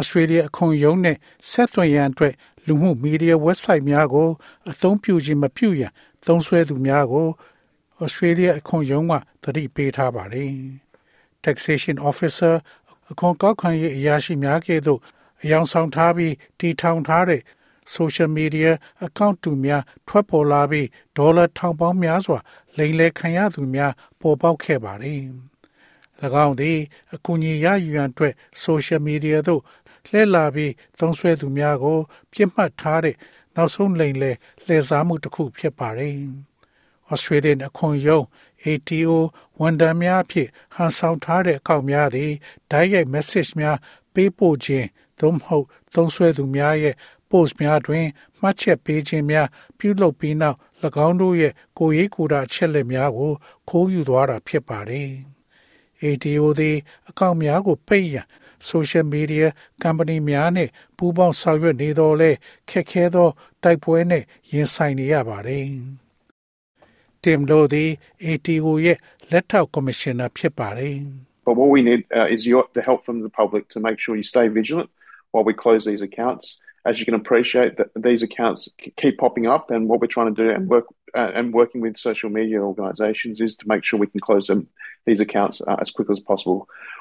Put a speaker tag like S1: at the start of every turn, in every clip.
S1: ဩစတြေးလျအခွန်ရုံးနဲ့ဆက်သွယ်ရန်အတွက်လူမှုမီဒီယာ website များကိုအသုံးပြုခြင်းမပြုရန်သုံးစွဲသူများကိုဩစတြေးလျအခွန်ရုံးကသတိပေးထားပါတယ်။ taxation officer အခွန်ကောက်ခံရေးအရာရှိများကဲ့သို့အယောင်ဆောင်ထားပြီးတည်ထောင်ထားတဲ့ social media account တူများထွက်ပေါ်လာပြီးဒေါ်လာထောင်ပေါင်းများစွာလိမ်လည်ခံရသူများပေါ်ပေါက်ခဲ့ပါတယ်။၎င်းသည်အကူအညီရယူရန်အတွက် social media သို့ လှည့်လာပြီးသုံးစွဲသူများကို ပြစ်မှတ်ထားတဲ့နောက်ဆုံးလိမ်လည်လှည့်စားမှုတစ်ခုဖြစ်ပါတယ်။ Australian အခွန်ရုံး ATO ဝန်ထမ်းများအဖြစ်ဟန်ဆောင်ထားတဲ့အကောင့်များသည်ဓာတ်ရိုက် message များပေးပို့ခြင်းသို့မဟုတ် သုံးစွဲသူများရဲ့ post များတွင်မှတ်ချက်ပေးခြင်းများပြုလုပ်ပြီးနောက်၎င်းတို့ရဲ့ကိုယ်ရေးကိုယ်တာအချက်လက်များကိုခိုးယူသွားတာဖြစ်ပါတယ်။ ATO သည်အကောင့်များကိုပိတ်ရန် social media company များနှင့်ပူးပေါင်းဆောင်ရွက်နေတော်လဲခက်ခဲသောတိုက်ပွဲနဲ့ရင်ဆိုင်နေရပါတယ်။ Tim Lo သည် ATO ရဲ့လက်ထောက်ကော်မရှင်နာဖြစ်ပါတယ်။
S2: But what we need uh, is your the help from the public to make sure you stay vigilant while we close these accounts. As you can appreciate, that these accounts keep popping up, and what we're trying to do and work uh, and working with social media organisations is to make sure we can close them these accounts uh, as quickly as possible.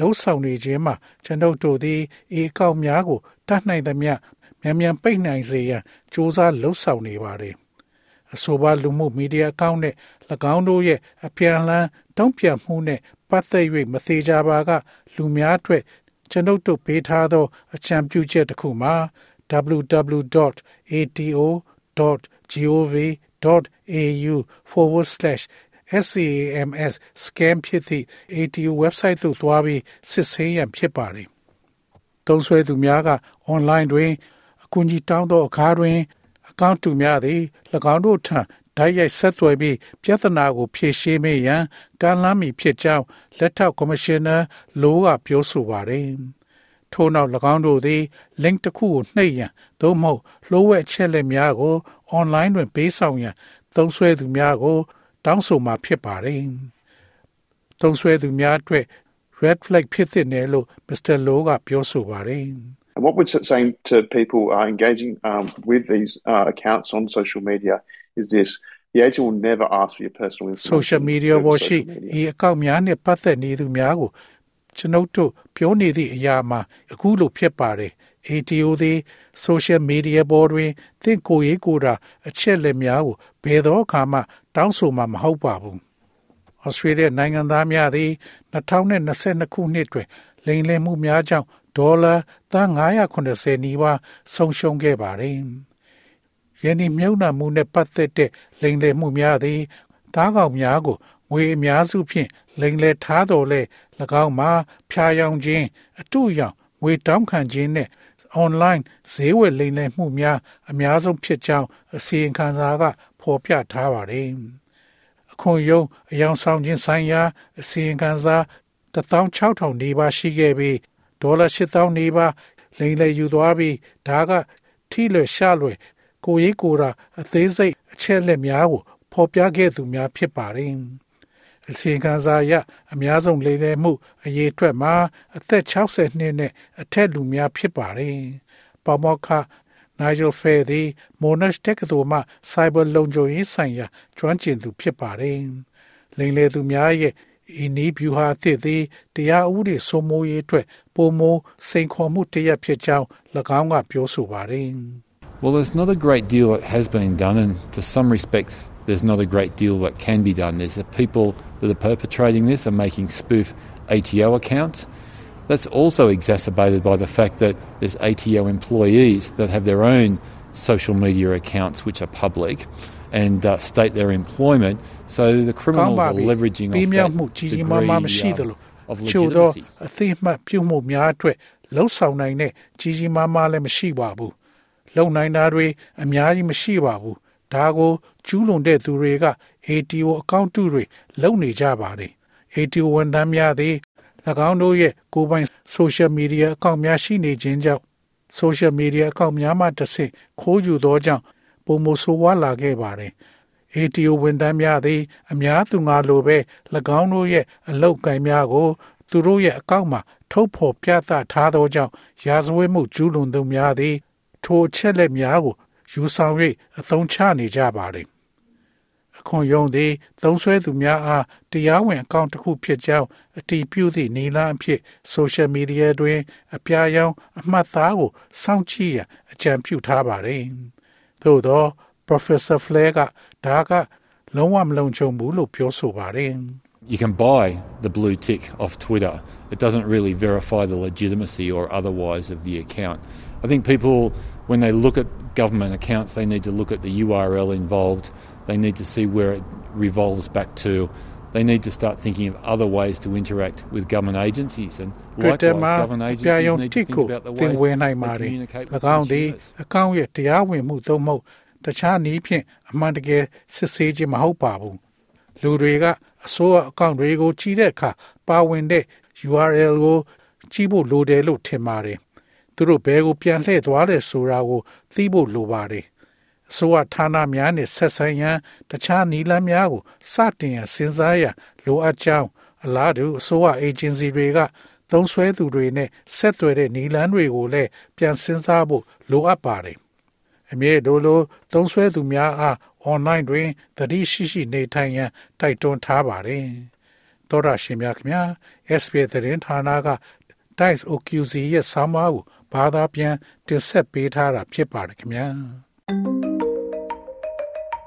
S1: လှုပ်ဆောင်နေခြင်းမှာကျွန်ုပ်တို့သည်ဤအကောင့်များကိုတတ်နိုင်သမျှမြန်မြန်ပိတ်နိုင်စေရန်စူးစမ်းလှုပ်ဆောင်နေပါတယ်။အဆိုပါလူမှုမီဒီယာအကောင့်နဲ့၎င်းတို့ရဲ့အပြန်အလှန်တုံ့ပြန်မှုနဲ့ပတ်သက်၍မသေးကြပါကလူများအတွက်ကျွန်ုပ်တို့ပေးထားသောအကြံပြုချက်တစ်ခုမှာ www.ato.gov.au forward slash SCAMS scam ဖြစ်သည့် ATO website သို့သွားပြီးစစ်ဆေးရန်ဖြစ်ပါတယ်။သုံးဆွဲသူများက online တွင်အကူအညီတောင်းသောအခါတွင်အကောင့်တူများသည်၎င်းတို့ထံဓာတ်ရိုက်ဆက်သွယ်ပြီးပြဿနာကိုဖြေရှင်းမေးရန်ကမ်းလှမ်းမည်ဖြစ်ကြောင်းလက်ထောက်ကော်မရှင်နာလိုကပြောဆိုပါတယ်။ထို့နောက်၎င်းတို့သည် link တစ်ခုကိုနှိပ်ရန်သို့မဟုတ်လှိုးဝဲအချက်လက်များကို online တွင်ပေးဆောင်ရန်သုံးစွဲသူများကို တောင်းဆိုမှာဖြစ်ပါတယ်။သုံးစွဲသူများအတွက် red flag ဖြစ်တဲ့နယ်လို့ Mr. Low ကပြောဆိုပါတယ်။
S2: And what we're saying to people uh, engaging um, with these uh, accounts on social media is this. The agent will never ask for your personal information.
S1: social media ပေါ်ရှိဤအကောင့်များနဲ့ပတ်သက်နေသူများကိုကျွန်ုပ်တို့ပြောနေသည့်အရာမှာအခုလိုဖြစ်ပါတယ်။ ATO သည် social media ပေါ်တွင်သင်ကိုယ်ရေးကိုယ်တာအချက်လက်များကိုဘယ်သောအခါမှ တောင်းဆိုမှာမဟုတ်ပါဘူး။ Australia နိုင်ငံသားများသည်2022ခုနှစ်တွင်လိမ်လည်မှုများကြောင့်ဒေါ်လာသန်း980နီးပါးဆုံးရှုံးခဲ့ပါတယ်။ယနေ့မြုံနာမှုနဲ့ပတ်သက်တဲ့လိမ်လည်မှုများသည်သားကောင်များကိုငွေအများစုဖြင့်လိမ်လည်ထားတော်လဲ၎င်းမှာဖျားယောင်ခြင်းအတုအယောင်ငွေတောင်းခံခြင်းနဲ့ online ဈေးဝယ်လိမ်လည်မှုများအများဆုံးဖြစ်ကြောင်းအစီရင်ခံစာက ဖော်ပြထားပါတယ်။အခွန်ရုံးအယောင်ဆောင်ခြင်းဆိုင်ရာအစီရင်ခံစာ16000နီးပါးရှိခဲ့ပြီးဒေါ်လာ8000နီးပါးလိမ်လည်ယူသွားပြီးဒါကထိလွယ်ရှလွယ်ကိုရေးကိုတာအသေးစိတ်အချက်လက်များကိုဖော်ပြခဲ့သူများဖြစ်ပါတယ်။အစီရင်ခံစာအရအများဆုံးလိမ်လည်မှုအရေးအတွက်မှာအသက်60နှစ်နဲ့အထက်လူများဖြစ်ပါတယ်။ပေါမော က္ခ Nigel Fair သည် Monash တက္ကသိုလ်မှ Cyber လုံခြုံရေးဆိုင်ရာကျွမ်းကျင်သူဖြစ်ပါတယ်။လိမ်လည်သူများရဲ့ဤနည်းဗျူဟာအသစ်သည်တရားဥပဒေစိုးမိုးရေးအတွက်ပုံမစိန်ခေါ်မှုတရက်ဖြစ်ကြောင်း၎င်းကပြောဆိုပါတယ်။
S3: Well, there's not a great deal that has been done, and to some respects, there's not a great deal that can be done. There's the people that are perpetrating this are making spoof ATO accounts. That's also exacerbated by the fact that there's ATO employees that have their own social media accounts which are public and uh, state their employment. So the
S1: ကောင်း
S3: criminals
S1: ပါ
S3: are
S1: ပြီ
S3: leveraging
S1: ပြီး
S3: off
S1: မြောက်
S3: that
S1: မှုကြီးကြီးမားမားမရှိ
S3: degree
S1: သလို
S3: uh, of
S1: ချို့သော
S3: legitimacy.
S1: အသိအမှတ်ပြုမှုများအတွက်လှုပ်ဆောင်နိုင်တဲ့ကြီးကြီးမားမားလည်းမရှိပါဘူးလုံနိုင်တာတွေအများကြီးမရှိပါဘူးဒါကိုကျူးလွန်တဲ့သူတွေက ATO အကောင့်တုတွေလုံနေကြပါတယ် ATO ဝန်ထမ်းများသည်၎ င်းတို့ရဲ့ကိုယ်ပိုင် social media အကောင့်များရှိနေခြင်းကြောင့် social media အကောင့်များမှတစ်ဆင့်ခိုးယူသောကြောင့်ပုံမဆိုးဝါးလာခဲ့ပါတယ် ATO ဝန်ထမ်းများသည် အများသူငါလိုပဲ၎င်းတို့ရဲ့အလောက်ကိုင်းများကို သူတို့ရဲ့အကောင့်မှာထုတ်ဖော်ပြသထားသောကြောင့်ရာဇဝတ်မှုကျူးလွန်သူများသည် ထိုအချက်လက်များကိုယူဆောင်၍အသုံးချနေကြပါတယ်။ အခွန်ယုံသည်သုံးဆွဲသူများအားတရားဝင်အကောင့်တစ်ခုဖြစ်ကြောင်းအတည်ပြုသည့်နည်းလမ်းအဖြစ် social media တွင် အပြာရောင်အမှတ်အသားကိုစောင့်ကြည့်ရန်အကြံပြုထားပါတယ်။သို့သော Professor Flare ကဒါကလုံးဝမလုံခြုံဘူးလို့ပြောဆိုပါတယ်။
S3: You can buy the blue tick off Twitter. It doesn't really verify the legitimacy or otherwise of the account. I think people, when they look at government accounts, they need to look at the URL involved. They need to see where it revolves back to. They need to start thinking of other ways to interact with government agencies. And
S1: Twitter
S3: likewise,
S1: မှာ
S3: government
S1: ပြ
S3: agencies
S1: ရုံ
S3: need to
S1: တစ်
S3: think
S1: ကို
S3: about the
S1: သင်
S3: ways
S1: ဝင်နိုင်
S3: they
S1: ပါတယ်
S3: communicate with ၎
S1: င်းသည်
S3: consumers.
S1: အကောင့်ရဲ့တရားဝင်မှုသို့မဟုတ်တခြားနည်းဖြင့်အမှန်တကယ်စစ်ဆေးခြင်းမဟုတ်ပါဘူးလူတွေကအစိုးရအကောင့်တွေကိုကြီးတဲ့အခါပါဝင်တဲ့ URL ကိုကြီးဖို့လိုတယ်လို့ထင်ပါတယ်သူတို့ဘဲကိုပြန်လှည့်သွားတယ်ဆိုတာကိုသိဖို့လိုပါတယ် အစိုးရဌာနများနဲ့ဆက်ဆံရန်တခြားနည်းလမ်းများကိုစတင်ရန်စဉ်းစားရန်လိုအပ်ကြောင်းအလားတူအစိုးရ agency တွေကသုံးဆွဲသူတွေနဲ့ဆက်သွယ်တဲ့နည်းလမ်းတွေကိုလည်းပြန်စဉ်းစားဖို့လိုအပ်ပါတယ်။အမြဲလိုလိုသုံးဆွဲသူများအား online တွင်သတိရှိရှိနေထိုင်ရန်တိုက်တွန်းထားပါတယ်။သောရရှင်များခင်ဗျာ SBS သတင်းဌာနက Dice OQC ရဲ့ဆောင်းပါးကိုဘာသာပြန်တင်ဆက်ပေးထားတာဖြစ်ပါတယ်ခင်ဗျာ။